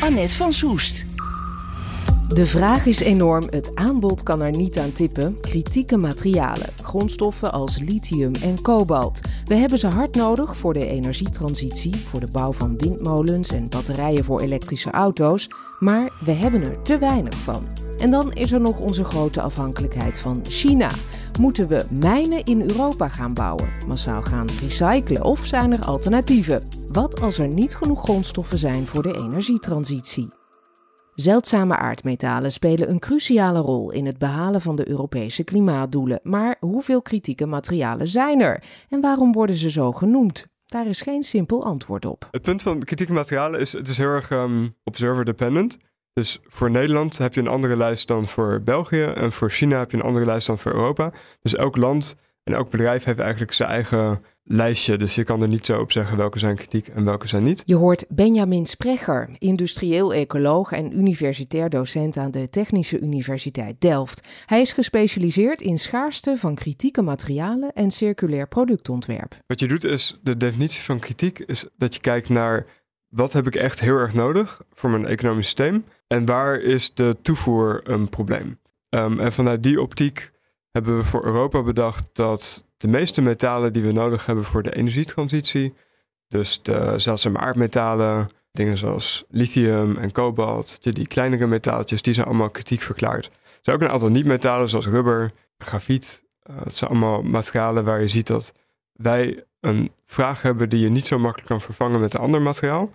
Annette van Soest. De vraag is enorm, het aanbod kan er niet aan tippen. Kritieke materialen, grondstoffen als lithium en kobalt. We hebben ze hard nodig voor de energietransitie, voor de bouw van windmolens en batterijen voor elektrische auto's, maar we hebben er te weinig van. En dan is er nog onze grote afhankelijkheid van China. Moeten we mijnen in Europa gaan bouwen, massaal gaan recyclen of zijn er alternatieven? Wat als er niet genoeg grondstoffen zijn voor de energietransitie? Zeldzame aardmetalen spelen een cruciale rol in het behalen van de Europese klimaatdoelen. Maar hoeveel kritieke materialen zijn er? En waarom worden ze zo genoemd? Daar is geen simpel antwoord op. Het punt van kritieke materialen is, het is heel erg um, observer dependent. Dus voor Nederland heb je een andere lijst dan voor België. En voor China heb je een andere lijst dan voor Europa. Dus elk land en elk bedrijf heeft eigenlijk zijn eigen lijstje. Dus je kan er niet zo op zeggen welke zijn kritiek en welke zijn niet. Je hoort Benjamin Sprecher, industrieel ecoloog en universitair docent aan de Technische Universiteit Delft. Hij is gespecialiseerd in schaarste van kritieke materialen en circulair productontwerp. Wat je doet is, de definitie van kritiek is dat je kijkt naar wat heb ik echt heel erg nodig voor mijn economisch systeem en waar is de toevoer een probleem. Um, en vanuit die optiek hebben we voor Europa bedacht dat de meeste metalen die we nodig hebben voor de energietransitie, dus de zeldzame aardmetalen, dingen zoals lithium en kobalt, die kleinere metaaltjes, die zijn allemaal kritiek verklaard. Er zijn ook een aantal niet-metalen zoals rubber, grafiet. Uh, dat zijn allemaal materialen waar je ziet dat wij een vraag hebben die je niet zo makkelijk kan vervangen met een ander materiaal.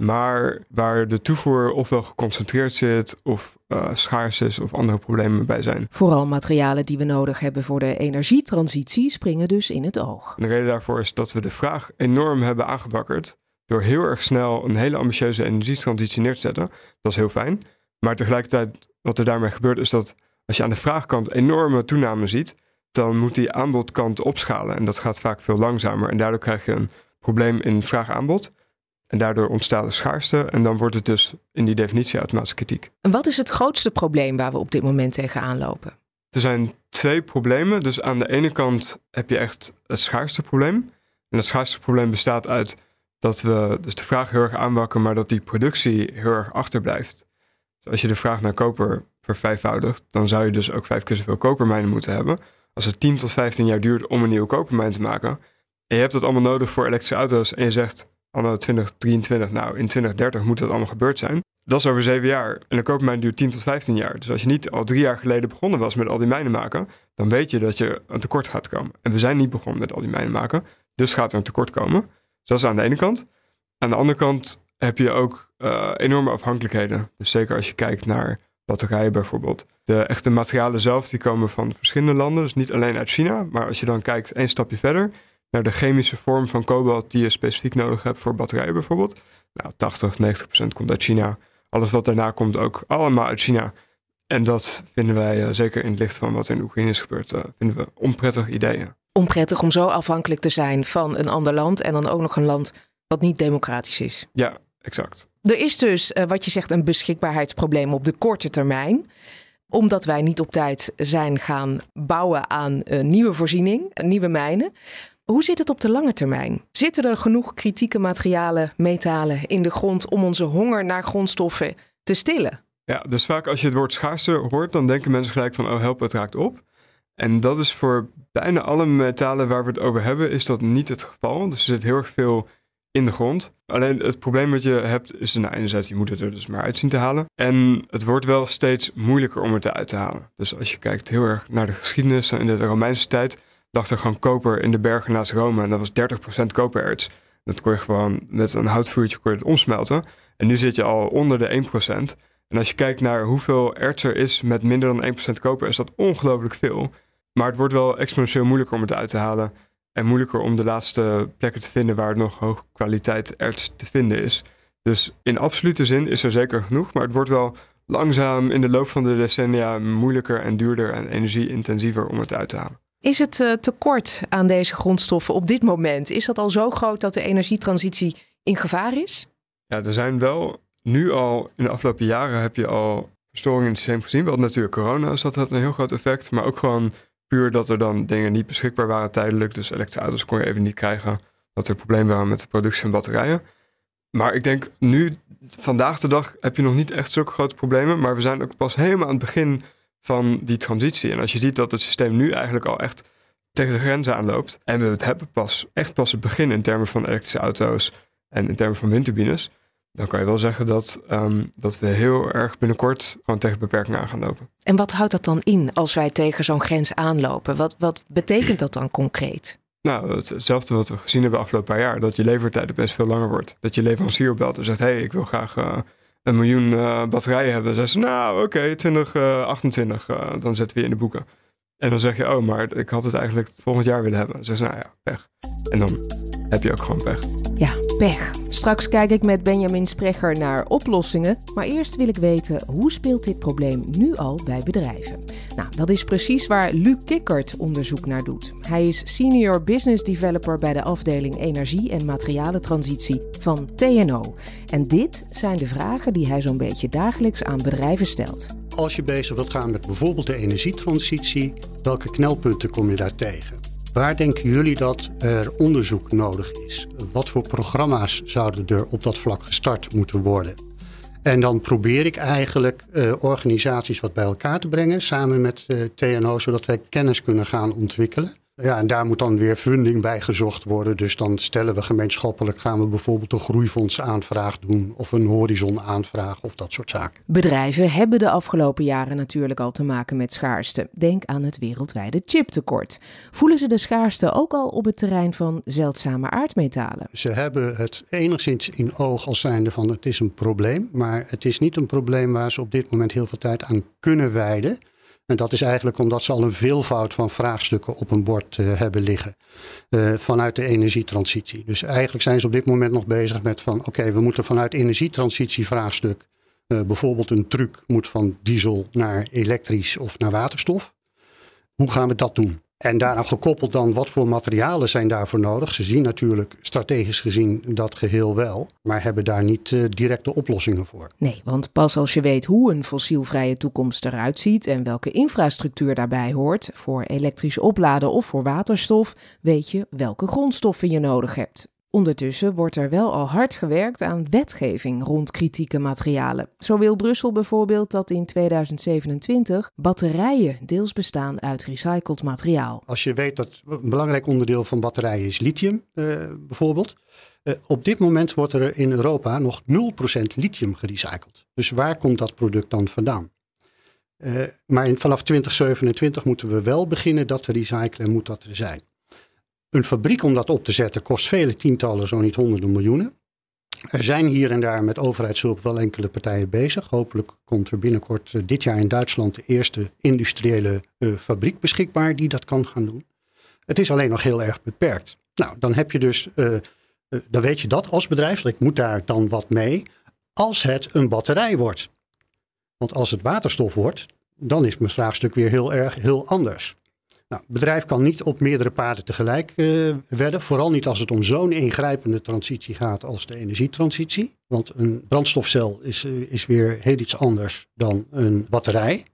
Maar waar de toevoer ofwel geconcentreerd zit, of uh, schaars is, of andere problemen bij zijn. Vooral materialen die we nodig hebben voor de energietransitie springen dus in het oog. de reden daarvoor is dat we de vraag enorm hebben aangewakkerd. Door heel erg snel een hele ambitieuze energietransitie neer te zetten. Dat is heel fijn. Maar tegelijkertijd, wat er daarmee gebeurt, is dat als je aan de vraagkant enorme toename ziet, dan moet die aanbodkant opschalen. En dat gaat vaak veel langzamer. En daardoor krijg je een probleem in vraag-aanbod. En daardoor ontstaat de schaarste en dan wordt het dus in die definitie automatische kritiek. En wat is het grootste probleem waar we op dit moment tegenaan lopen? Er zijn twee problemen. Dus aan de ene kant heb je echt het schaarste probleem. En het schaarste probleem bestaat uit dat we dus de vraag heel erg aanwakken, maar dat die productie heel erg achterblijft. Dus als je de vraag naar koper vervijfvoudigt, dan zou je dus ook vijf keer zoveel kopermijnen moeten hebben. Als het 10 tot 15 jaar duurt om een nieuwe kopermijn te maken, en je hebt dat allemaal nodig voor elektrische auto's en je zegt anno 2023, nou in 2030 moet dat allemaal gebeurd zijn. Dat is over zeven jaar. En een kopermijn duurt 10 tot 15 jaar. Dus als je niet al drie jaar geleden begonnen was met al die mijnen maken, dan weet je dat je een tekort gaat komen. En we zijn niet begonnen met al die mijnen maken, dus gaat er een tekort komen. Dus dat is aan de ene kant. Aan de andere kant heb je ook uh, enorme afhankelijkheden. Dus zeker als je kijkt naar batterijen bijvoorbeeld. De echte materialen zelf die komen van verschillende landen, dus niet alleen uit China. Maar als je dan kijkt één stapje verder, naar de chemische vorm van kobalt die je specifiek nodig hebt voor batterijen bijvoorbeeld. Nou, 80, 90 procent komt uit China. Alles wat daarna komt ook allemaal uit China. En dat vinden wij, uh, zeker in het licht van wat in Oekraïne is gebeurd, uh, vinden we onprettige ideeën. Onprettig om zo afhankelijk te zijn van een ander land en dan ook nog een land wat niet democratisch is. Ja, exact. Er is dus, uh, wat je zegt, een beschikbaarheidsprobleem op de korte termijn omdat wij niet op tijd zijn gaan bouwen aan nieuwe voorziening, nieuwe mijnen. Hoe zit het op de lange termijn? Zitten er genoeg kritieke materialen, metalen in de grond om onze honger naar grondstoffen te stillen? Ja, dus vaak als je het woord schaarste hoort, dan denken mensen gelijk van, oh help, het raakt op. En dat is voor bijna alle metalen waar we het over hebben, is dat niet het geval. Dus er zit heel erg veel in de grond. Alleen het probleem wat je hebt is, nou, enerzijds je moet het er dus maar uit zien te halen. En het wordt wel steeds moeilijker om het eruit te halen. Dus als je kijkt heel erg naar de geschiedenis in de Romeinse tijd, er gewoon koper in de bergen naast Rome. En dat was 30% kopererts. Dat kon je gewoon met een houtvuurtje kon je het omsmelten. En nu zit je al onder de 1%. En als je kijkt naar hoeveel erts er is met minder dan 1% koper, is dat ongelooflijk veel. Maar het wordt wel exponentieel moeilijker om het uit te halen. En moeilijker om de laatste plekken te vinden waar nog hoge kwaliteit erts te vinden is. Dus in absolute zin is er zeker genoeg, maar het wordt wel langzaam in de loop van de decennia moeilijker en duurder en energie-intensiever om het uit te halen. Is het uh, tekort aan deze grondstoffen op dit moment? Is dat al zo groot dat de energietransitie in gevaar is? Ja, er zijn wel nu al, in de afgelopen jaren heb je al verstoringen in het systeem gezien. Wel natuurlijk corona, dus dat had een heel groot effect. Maar ook gewoon puur dat er dan dingen niet beschikbaar waren tijdelijk. Dus elektrische auto's kon je even niet krijgen. Dat er problemen waren met de productie van batterijen. Maar ik denk nu, vandaag de dag, heb je nog niet echt zulke grote problemen. Maar we zijn ook pas helemaal aan het begin van die transitie. En als je ziet dat het systeem nu eigenlijk al echt tegen de grenzen aanloopt. En we het hebben pas, echt pas het begin in termen van elektrische auto's en in termen van windturbines. Dan kan je wel zeggen dat, um, dat we heel erg binnenkort gewoon tegen beperkingen aan gaan lopen. En wat houdt dat dan in als wij tegen zo'n grens aanlopen? Wat, wat betekent dat dan concreet? Nou, hetzelfde wat we gezien hebben afgelopen paar jaar. Dat je levertijd best veel langer wordt. Dat je leverancier opbelt en zegt, hé, hey, ik wil graag uh, een miljoen uh, batterijen hebben. Dan zeggen ze, nou oké, okay, 2028, uh, dan zetten we je in de boeken. En dan zeg je, oh, maar ik had het eigenlijk volgend jaar willen hebben. Dan zeggen ze, nou ja, pech. En dan heb je ook gewoon pech. Ja, pech. Straks kijk ik met Benjamin Sprecher naar oplossingen. Maar eerst wil ik weten, hoe speelt dit probleem nu al bij bedrijven? Nou, dat is precies waar Luc Kikkert onderzoek naar doet. Hij is Senior Business Developer bij de afdeling Energie en Materialentransitie van TNO. En dit zijn de vragen die hij zo'n beetje dagelijks aan bedrijven stelt. Als je bezig wilt gaan met bijvoorbeeld de energietransitie, welke knelpunten kom je daar tegen? Waar denken jullie dat er onderzoek nodig is? Wat voor programma's zouden er op dat vlak gestart moeten worden? En dan probeer ik eigenlijk uh, organisaties wat bij elkaar te brengen samen met eh, TNO, zodat wij kennis kunnen gaan ontwikkelen. Ja, en daar moet dan weer funding bij gezocht worden. Dus dan stellen we gemeenschappelijk, gaan we bijvoorbeeld een groeifondsaanvraag doen of een horizonaanvraag of dat soort zaken. Bedrijven hebben de afgelopen jaren natuurlijk al te maken met schaarste. Denk aan het wereldwijde chiptekort. Voelen ze de schaarste ook al op het terrein van zeldzame aardmetalen? Ze hebben het enigszins in oog als zijnde van het is een probleem, maar het is niet een probleem waar ze op dit moment heel veel tijd aan kunnen wijden. En dat is eigenlijk omdat ze al een veelvoud van vraagstukken op een bord uh, hebben liggen uh, vanuit de energietransitie. Dus eigenlijk zijn ze op dit moment nog bezig met van oké, we moeten vanuit energietransitievraagstuk uh, bijvoorbeeld een truc moet van diesel naar elektrisch of naar waterstof. Hoe gaan we dat doen? En daaraan gekoppeld dan, wat voor materialen zijn daarvoor nodig? Ze zien natuurlijk strategisch gezien dat geheel wel, maar hebben daar niet uh, directe oplossingen voor. Nee, want pas als je weet hoe een fossielvrije toekomst eruit ziet en welke infrastructuur daarbij hoort, voor elektrisch opladen of voor waterstof, weet je welke grondstoffen je nodig hebt. Ondertussen wordt er wel al hard gewerkt aan wetgeving rond kritieke materialen. Zo wil Brussel bijvoorbeeld dat in 2027 batterijen deels bestaan uit recycled materiaal. Als je weet dat een belangrijk onderdeel van batterijen is lithium, uh, bijvoorbeeld. Uh, op dit moment wordt er in Europa nog 0% lithium gerecycled. Dus waar komt dat product dan vandaan? Uh, maar vanaf 2027 moeten we wel beginnen dat te recyclen en moet dat er zijn. Een fabriek om dat op te zetten kost vele tientallen, zo niet honderden miljoenen. Er zijn hier en daar met overheidshulp wel enkele partijen bezig. Hopelijk komt er binnenkort uh, dit jaar in Duitsland de eerste industriële uh, fabriek beschikbaar die dat kan gaan doen. Het is alleen nog heel erg beperkt. Nou, dan heb je dus, uh, dan weet je dat als bedrijf, ik moet daar dan wat mee, als het een batterij wordt. Want als het waterstof wordt, dan is mijn vraagstuk weer heel erg heel anders. Nou, het bedrijf kan niet op meerdere paarden tegelijk uh, wedden. Vooral niet als het om zo'n ingrijpende transitie gaat als de energietransitie. Want een brandstofcel is, uh, is weer heel iets anders dan een batterij.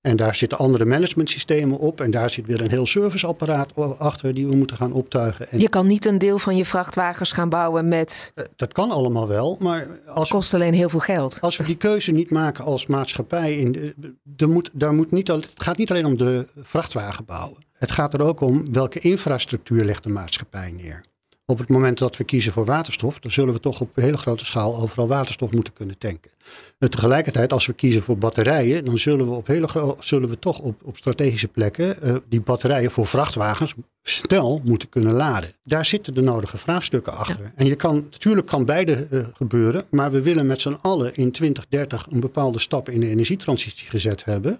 En daar zitten andere managementsystemen op. En daar zit weer een heel serviceapparaat achter die we moeten gaan optuigen. En je kan niet een deel van je vrachtwagens gaan bouwen met. Uh, dat kan allemaal wel. Maar als het kost alleen heel veel geld. Als we die keuze niet maken als maatschappij. In de, de moet, daar moet niet, het gaat niet alleen om de vrachtwagen bouwen. Het gaat er ook om welke infrastructuur legt de maatschappij neer. Op het moment dat we kiezen voor waterstof, dan zullen we toch op hele grote schaal overal waterstof moeten kunnen tanken. En tegelijkertijd, als we kiezen voor batterijen, dan zullen we, op hele, zullen we toch op, op strategische plekken uh, die batterijen voor vrachtwagens snel moeten kunnen laden. Daar zitten de nodige vraagstukken achter. Ja. En je kan, natuurlijk kan beide uh, gebeuren, maar we willen met z'n allen in 2030 een bepaalde stap in de energietransitie gezet hebben.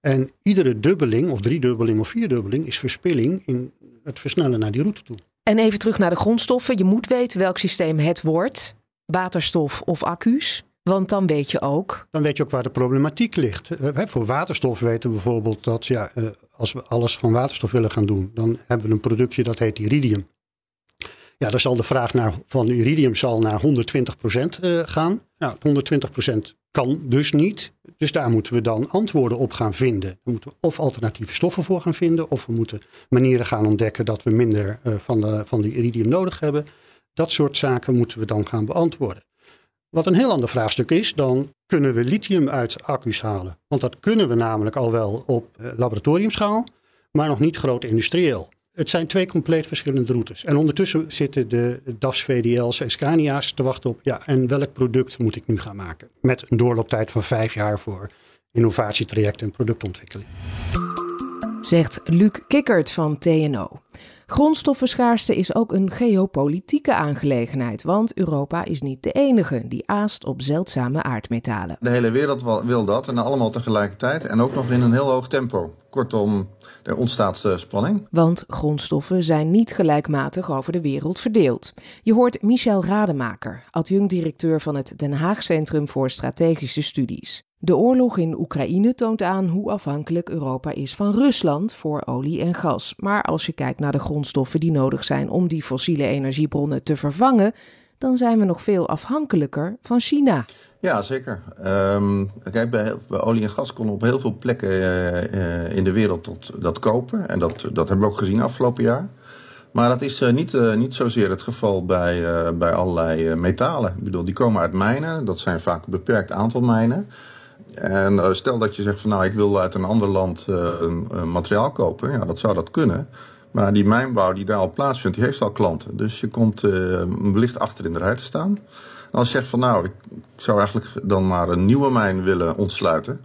En iedere dubbeling, of driedubbeling of vierdubbeling, is verspilling in het versnellen naar die route toe. En even terug naar de grondstoffen. Je moet weten welk systeem het wordt. waterstof of accu's? Want dan weet je ook. Dan weet je ook waar de problematiek ligt. Eh, voor waterstof weten we bijvoorbeeld dat ja, eh, als we alles van waterstof willen gaan doen, dan hebben we een productje dat heet iridium. Ja, dan zal de vraag naar, van iridium zal naar 120% uh, gaan. Nou, 120% kan dus niet. Dus daar moeten we dan antwoorden op gaan vinden. Dan moeten we of alternatieve stoffen voor gaan vinden, of we moeten manieren gaan ontdekken dat we minder uh, van, de, van die iridium nodig hebben. Dat soort zaken moeten we dan gaan beantwoorden. Wat een heel ander vraagstuk is, dan kunnen we lithium uit accu's halen. Want dat kunnen we namelijk al wel op eh, laboratoriumschaal, maar nog niet groot industrieel. Het zijn twee compleet verschillende routes. En ondertussen zitten de DAFs, VDL's en Scania's te wachten op, ja, en welk product moet ik nu gaan maken? Met een doorlooptijd van vijf jaar voor innovatietrajecten en productontwikkeling. Zegt Luc Kikkert van TNO. Grondstoffenschaarste is ook een geopolitieke aangelegenheid, want Europa is niet de enige die aast op zeldzame aardmetalen. De hele wereld wil dat en allemaal tegelijkertijd en ook nog in een heel hoog tempo. Kortom, er ontstaat uh, spanning. Want grondstoffen zijn niet gelijkmatig over de wereld verdeeld. Je hoort Michel Rademaker, adjunct-directeur van het Den Haag Centrum voor Strategische Studies. De oorlog in Oekraïne toont aan hoe afhankelijk Europa is van Rusland voor olie en gas. Maar als je kijkt naar de grondstoffen die nodig zijn om die fossiele energiebronnen te vervangen, dan zijn we nog veel afhankelijker van China. Ja, zeker. Um, kijk, bij, olie en gas konden op heel veel plekken uh, in de wereld dat kopen. En dat, dat hebben we ook gezien afgelopen jaar. Maar dat is uh, niet, niet zozeer het geval bij, bij allerlei metalen. Ik bedoel, die komen uit mijnen. Dat zijn vaak een beperkt aantal mijnen. En stel dat je zegt van nou, ik wil uit een ander land een materiaal kopen. Ja, dat zou dat kunnen. Maar die mijnbouw die daar al plaatsvindt, die heeft al klanten. Dus je komt wellicht achter in de rij te staan. Als je zegt van nou, ik zou eigenlijk dan maar een nieuwe mijn willen ontsluiten.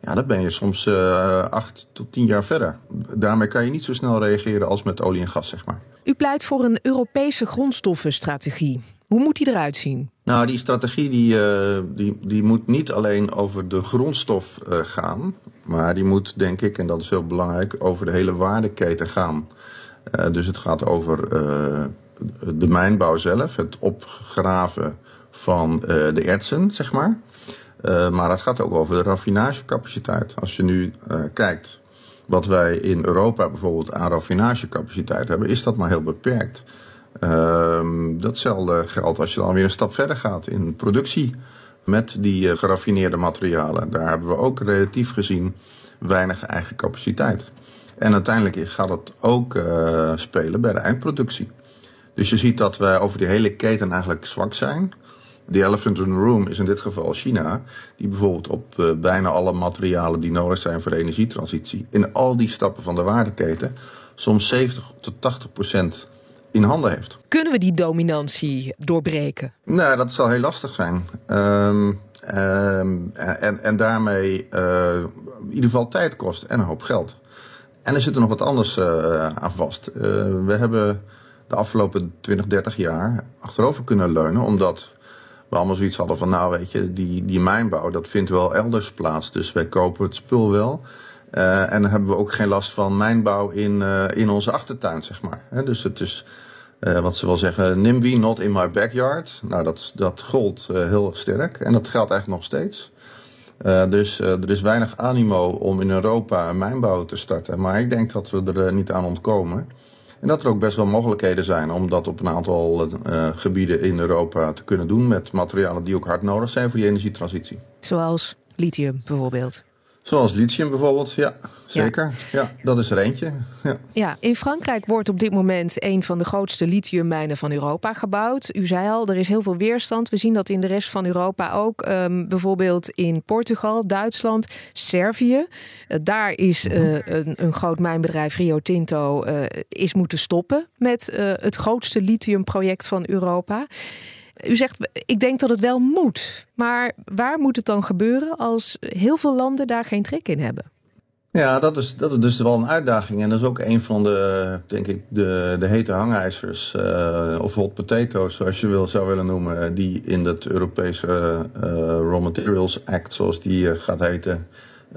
Ja, dan ben je soms uh, acht tot tien jaar verder. Daarmee kan je niet zo snel reageren als met olie en gas, zeg maar. U pleit voor een Europese grondstoffenstrategie. Hoe moet die eruit zien? Nou, die strategie die, uh, die, die moet niet alleen over de grondstof uh, gaan. Maar die moet, denk ik, en dat is heel belangrijk, over de hele waardeketen gaan. dus het gaat over de mijnbouw zelf, het opgraven van de ertsen, zeg maar. Maar het gaat ook over de raffinagecapaciteit. Als je nu kijkt wat wij in Europa bijvoorbeeld aan raffinagecapaciteit hebben, is dat maar heel beperkt. Ehm, datzelfde geldt als je dan weer een stap verder gaat in productie met die geraffineerde materialen. Daar hebben we ook relatief gezien weinig eigen capaciteit. En uiteindelijk gaat het ook spelen bij de eindproductie. Dus je ziet dat wij over die hele keten eigenlijk zwak zijn. De elephant in the room is in dit geval China, die bijvoorbeeld op uh, bijna alle materialen die nodig zijn voor de energietransitie, in al die stappen van de waardeketen, soms 70 tot 80 procent in handen heeft. Kunnen we die dominantie doorbreken? Nou, dat zal heel lastig zijn. Um, um, en, en daarmee uh, in ieder geval tijd kost en een hoop geld. En er zit er nog wat anders uh, aan vast. we hebben de afgelopen 20, 30 jaar achterover kunnen leunen, omdat we allemaal zoiets hadden van, nou weet je, die, die mijnbouw, dat vindt wel elders plaats. Dus wij kopen het spul wel. Uh, en dan hebben we ook geen last van mijnbouw in, uh, in onze achtertuin, zeg maar. He, dus het is, uh, wat ze wel zeggen, NIMBY, not in my backyard. Nou, dat, dat gold heel sterk en dat geldt eigenlijk nog steeds. dus er is weinig animo om in Europa mijnbouw te starten. Maar ik denk dat we er niet aan ontkomen. En dat er ook best wel mogelijkheden zijn om dat op een aantal gebieden in Europa te kunnen doen met materialen die ook hard nodig zijn voor die energietransitie. Zoals lithium bijvoorbeeld. Zoals lithium bijvoorbeeld, ja, zeker. Ja, ja dat is er eentje. Ja. ja, in Frankrijk wordt op dit moment een van de grootste lithiummijnen van Europa gebouwd. U zei al, er is heel veel weerstand. We zien dat in de rest van Europa ook. Um, bijvoorbeeld in Portugal, Duitsland, Servië. Uh, daar is uh, een, een, groot mijnbedrijf, Rio Tinto, uh, is moeten stoppen met het grootste lithiumproject van Europa. U zegt, ik denk dat het wel moet. Maar waar moet het dan gebeuren als heel veel landen daar geen trek in hebben? Ja, dat is, dat is dus wel een uitdaging. En dat is ook een van de, denk ik, de, de hete hangijzers. Uh, of hot potatoes, zoals je wil, zou willen noemen. Die in het Europese uh, Raw Materials Act, zoals die gaat heten,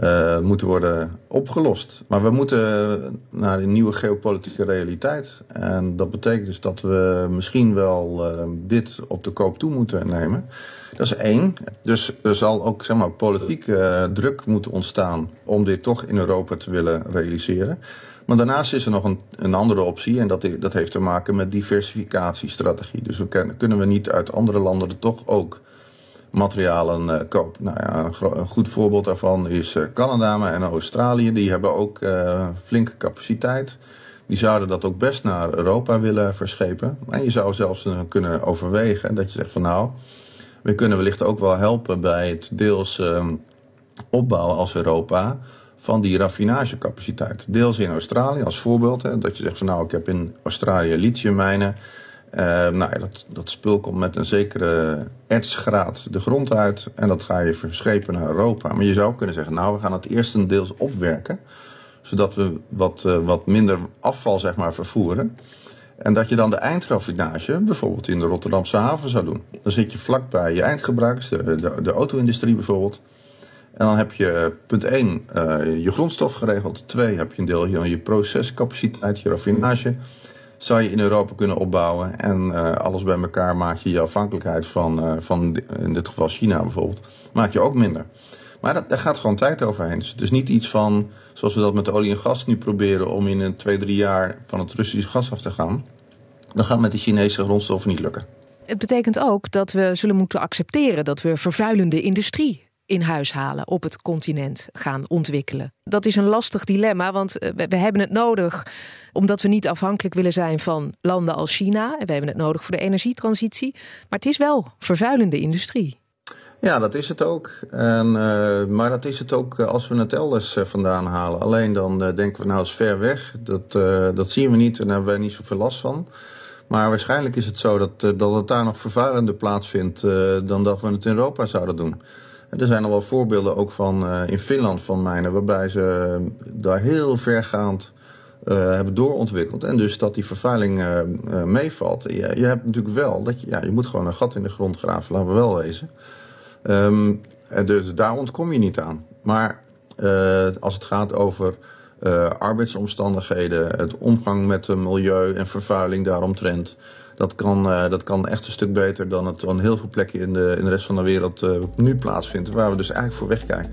uh, moeten worden opgelost. Maar we moeten naar een nieuwe geopolitieke realiteit. En dat betekent dus dat we misschien wel uh, dit op de koop toe moeten nemen. Dat is één. Dus er zal ook zeg maar, politiek uh, druk moeten ontstaan om dit toch in Europa te willen realiseren. Maar daarnaast is er nog een, een andere optie en dat, dat heeft te maken met diversificatiestrategie. Dus we kunnen we niet uit andere landen er toch ook materialen uh, kopen. Nou ja, een, goed voorbeeld daarvan is uh, Canada en Australië. Die hebben ook uh, flinke capaciteit. Die zouden dat ook best naar Europa willen verschepen. En je zou zelfs kunnen overwegen dat je zegt van nou, we kunnen wellicht ook wel helpen bij het deels ehm, opbouwen als Europa van die raffinagecapaciteit. Deels in Australië als voorbeeld. Hè, dat je zegt van nou, ik heb in Australië lithiummijnen. Uh, nou ja, dat, dat spul komt met een zekere ertsgraad de grond uit en dat ga je verschepen naar Europa. Maar je zou kunnen zeggen, nou we gaan het eerst deels opwerken, zodat we wat, uh, wat minder afval zeg maar, vervoeren. En dat je dan de eindraffinage bijvoorbeeld in de Rotterdamse haven zou doen. Dan zit je vlakbij je eindgebruikers, de, de, de auto-industrie bijvoorbeeld. En dan heb je punt 1 uh, je grondstof geregeld. 2 heb je een deel van je procescapaciteit, je raffinage zou je in Europa kunnen opbouwen. En uh, alles bij elkaar maak je je afhankelijkheid van, uh, van in dit geval China bijvoorbeeld, maak je ook minder. Maar dat, daar gaat gewoon tijd overheen. Dus het is niet iets van, zoals we dat met olie en gas nu proberen, om in een twee, drie jaar van het Russische gas af te gaan. Dan gaat met de Chinese grondstoffen niet lukken. Het betekent ook dat we zullen moeten accepteren dat we vervuilende industrie in huis halen, op het continent gaan ontwikkelen. Dat is een lastig dilemma, want eh, we hebben het nodig omdat we niet afhankelijk willen zijn van landen als China. En we hebben het nodig voor de energietransitie. Maar het is wel vervuilende industrie. Ja, dat is het ook. En, uh, maar dat is het ook als we het elders vandaan halen. Alleen dan denken we nou eens ver weg. Dat, dat zien we niet en daar hebben wij niet zoveel last van. Maar waarschijnlijk is het zo dat, dat het daar nog vervuilender plaatsvindt dan dat we het in Europa zouden doen. Er zijn al wel voorbeelden ook van uh, in Finland van mijnen, waarbij ze daar heel vergaand uh, hebben doorontwikkeld. En dus dat die vervuiling uh, meevalt. Je, je, hebt natuurlijk wel dat je, ja, je moet gewoon een gat in de grond graven, laten we wel wezen. Um, dus daar ontkom je niet aan. Maar als het gaat over arbeidsomstandigheden, het omgang met het milieu en vervuiling daaromtrent dat kan, uh, dat kan echt een stuk beter dan het aan heel veel plekken in de, in de rest van de wereld uh, nu plaatsvindt, waar we dus eigenlijk voor wegkijken.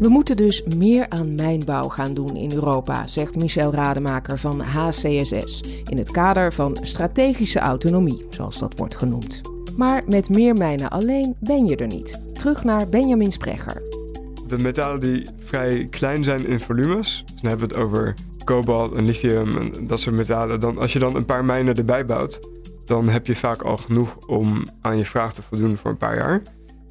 We moeten dus meer aan mijnbouw gaan doen in Europa, zegt Michel Rademaker van HCSS, in het kader van strategische autonomie, zoals dat wordt genoemd. Maar met meer mijnen alleen ben je er niet. Terug naar Benjamin Sprecher. De metalen die vrij klein zijn in volumes, dus dan hebben we het over kobalt en lithium en dat soort metalen. Dan, als je dan een paar mijnen erbij bouwt, dan heb je vaak al genoeg om aan je vraag te voldoen voor een paar jaar.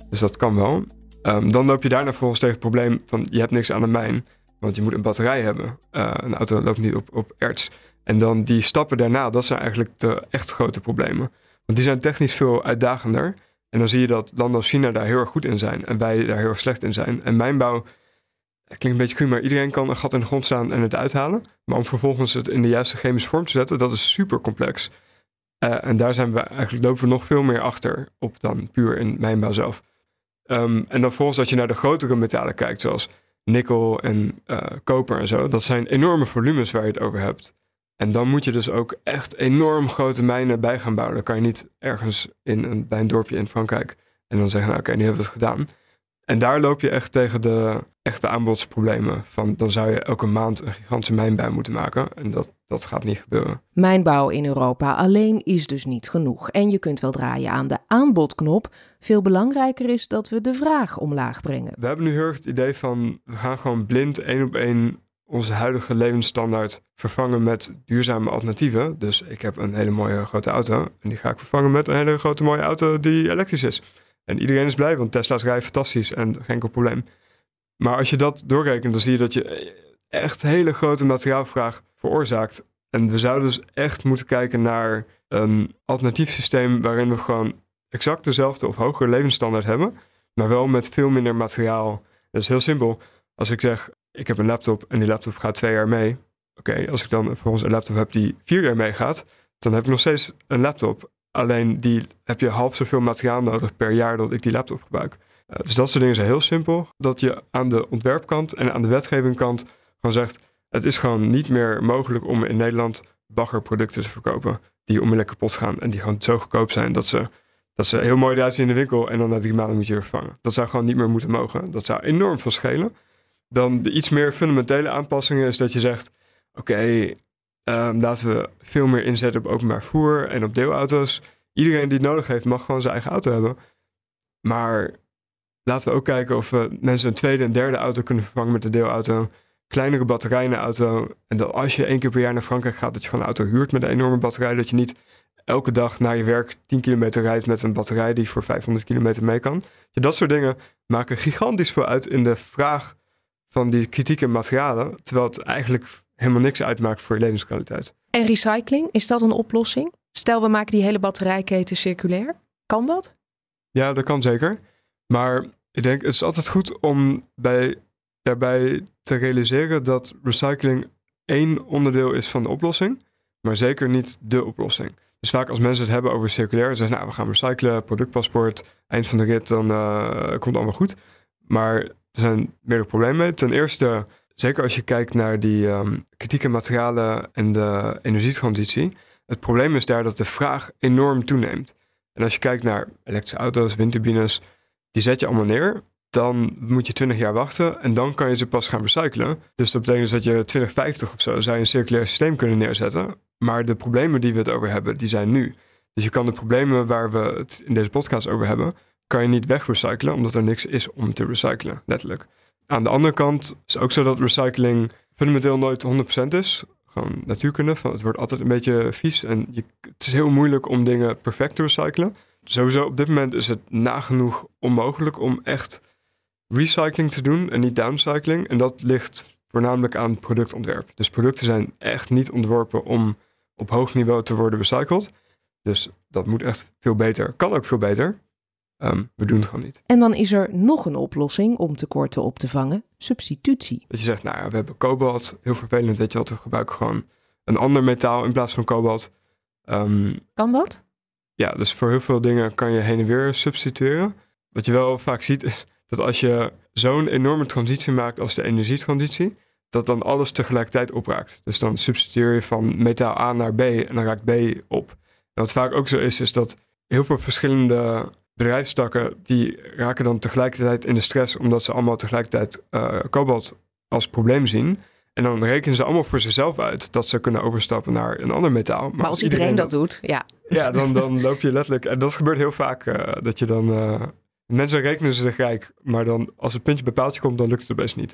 Dus dat kan wel. Um, dan loop je daarna volgens tegen het probleem van je hebt niks aan de mijn, want je moet een batterij hebben. Uh, een auto loopt niet op, op erts. En dan die stappen daarna, dat zijn eigenlijk de echt grote problemen. Want die zijn technisch veel uitdagender. En dan zie je dat landen als China daar heel erg goed in zijn en wij daar heel erg slecht in zijn. En mijnbouw klinkt een beetje cru, maar iedereen kan een gat in de grond staan en het uithalen. Maar om vervolgens het in de juiste chemische vorm te zetten, dat is super complex. Uh, en daar zijn we eigenlijk lopen we nog veel meer achter op dan puur in mijnbouw zelf. Um, en dan volgens als je naar de grotere metalen kijkt, zoals nikkel en uh, koper en zo, dat zijn enorme volumes waar je het over hebt. En dan moet je dus ook echt enorm grote mijnen bij gaan bouwen. Dan kan je niet ergens in een, bij een dorpje in Frankrijk en dan zeggen, nou, oké, nu hebben we het gedaan. En daar loop je echt tegen de echte aanbodsproblemen. Van dan zou je elke maand een gigantische mijnbouw moeten maken. En dat, dat gaat niet gebeuren. Mijnbouw in Europa alleen is dus niet genoeg. En je kunt wel draaien aan de aanbodknop. Veel belangrijker is dat we de vraag omlaag brengen. We hebben nu heel erg het idee van we gaan gewoon blind één op één onze huidige levensstandaard vervangen met duurzame alternatieven. Dus ik heb een hele mooie grote auto en die ga ik vervangen met een hele grote mooie auto die elektrisch is. En iedereen is blij, want Tesla's rijden fantastisch en geen enkel probleem. Maar als je dat doorrekent, dan zie je dat je echt hele grote materiaalvraag veroorzaakt. En we zouden dus echt moeten kijken naar een alternatief systeem waarin we gewoon exact dezelfde of hogere levensstandaard hebben, maar wel met veel minder materiaal. Dat is heel simpel. Als ik zeg, ik heb een laptop en die laptop gaat twee jaar mee. Oké, als ik dan vervolgens een laptop heb die vier jaar meegaat, dan heb ik nog steeds een laptop. Alleen die heb je half zoveel materiaal nodig per jaar dat ik die laptop gebruik. Uh, dus dat soort dingen zijn heel simpel. Dat je aan de ontwerpkant en aan de wetgevingkant gewoon zegt... het is gewoon niet meer mogelijk om in Nederland baggerproducten te verkopen... die onmiddellijk kapot gaan en die gewoon zo goedkoop zijn... dat ze, dat ze heel mooi eruit in de winkel en dan na drie maanden moet je vervangen. Dat zou gewoon niet meer moeten mogen. Dat zou enorm veel schelen. Dan de iets meer fundamentele aanpassingen is dat je zegt... oké, ehm, laten we veel meer inzetten op openbaar voer en op deelauto's. Iedereen die het nodig heeft mag gewoon zijn eigen auto hebben. Maar laten we ook kijken of we mensen een tweede en derde auto kunnen vervangen met een deelauto. Kleinere batterij in auto. En dat als je één keer per jaar naar Frankrijk gaat, dat je gewoon een auto huurt met een enorme batterij. Dat je niet elke dag naar je werk 10 kilometer rijdt met een batterij die voor 500 kilometer mee kan. Dat soort dingen maken gigantisch veel uit in de vraag van die kritieke materialen. Terwijl het eigenlijk helemaal niks uitmaakt voor je levenskwaliteit. En recycling, is dat een oplossing? Stel, we maken die hele batterijketen circulair. Kan dat? Ja, dat kan zeker. Maar ik denk, het is altijd goed om bij, daarbij te realiseren dat recycling één onderdeel is van de oplossing, maar zeker niet de oplossing. Dus vaak als mensen het hebben over circulair, zeggen ze, nou, we gaan recyclen, productpaspoort, eind van de rit, dan uh, komt het allemaal goed. Maar er zijn meerdere problemen mee. Ten eerste, zeker als je kijkt naar die um, kritieke materialen en de energietransitie, het probleem is daar dat de vraag enorm toeneemt. En als je kijkt naar elektrische auto's, windturbines, die zet je allemaal neer. Dan moet je 20 jaar wachten en dan kan je ze pas gaan recyclen. Dus dat betekent dus dat je 2050 of zo zou een circulair systeem kunnen neerzetten. Maar de problemen die we het over hebben, die zijn nu. Dus je kan de problemen waar we het in deze podcast over hebben, kan je niet wegrecyclen, omdat er niks is om te recyclen, letterlijk. Aan de andere kant is ook zo dat recycling fundamenteel nooit 100% is gewoon natuurkunde. Van het wordt altijd een beetje vies en je, het is heel moeilijk om dingen perfect te recyclen. Sowieso op dit moment is het nagenoeg onmogelijk om echt recycling te doen en niet downcycling. En dat ligt voornamelijk aan productontwerp. Dus producten zijn echt niet ontworpen om op hoog niveau te worden recycled. Dus dat moet echt veel beter. Kan ook veel beter. Ehm, we doen het gewoon niet. En dan is er nog een oplossing om tekorten op te vangen: substitutie. Dat je zegt, nou ja, we hebben kobalt, heel vervelend, weet je wat, we gebruiken gewoon een ander metaal in plaats van kobalt. Ehm, kan dat? Ja, dus voor heel veel dingen kan je heen en weer substitueren. Wat je wel vaak ziet is dat als je zo'n enorme transitie maakt als de energietransitie, dat dan alles tegelijkertijd opraakt. Dus dan substitueer je van metaal A naar B en dan raakt B op. En wat vaak ook zo is, is dat heel veel verschillende bedrijfstakken die raken dan tegelijkertijd in de stress omdat ze allemaal tegelijkertijd uh, kobalt als probleem zien. En dan rekenen ze allemaal voor zichzelf uit dat ze kunnen overstappen naar een ander metaal. Maar, als iedereen, dat doet, ja. Ja, dan, dan loop je letterlijk. En dat gebeurt heel vaak. Uh, dat je dan. Uh, mensen rekenen ze zich rijk, maar dan als het puntje bij paaltje komt, dan lukt het best niet.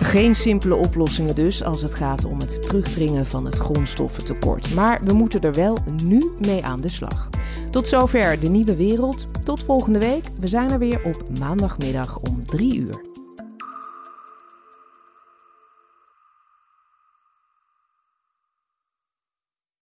Geen simpele oplossingen dus als het gaat om het terugdringen van het grondstoffentekort. Maar we moeten er wel nu mee aan de slag. Tot zover de nieuwe wereld. Tot volgende week. We zijn er weer op maandagmiddag om 3 uur.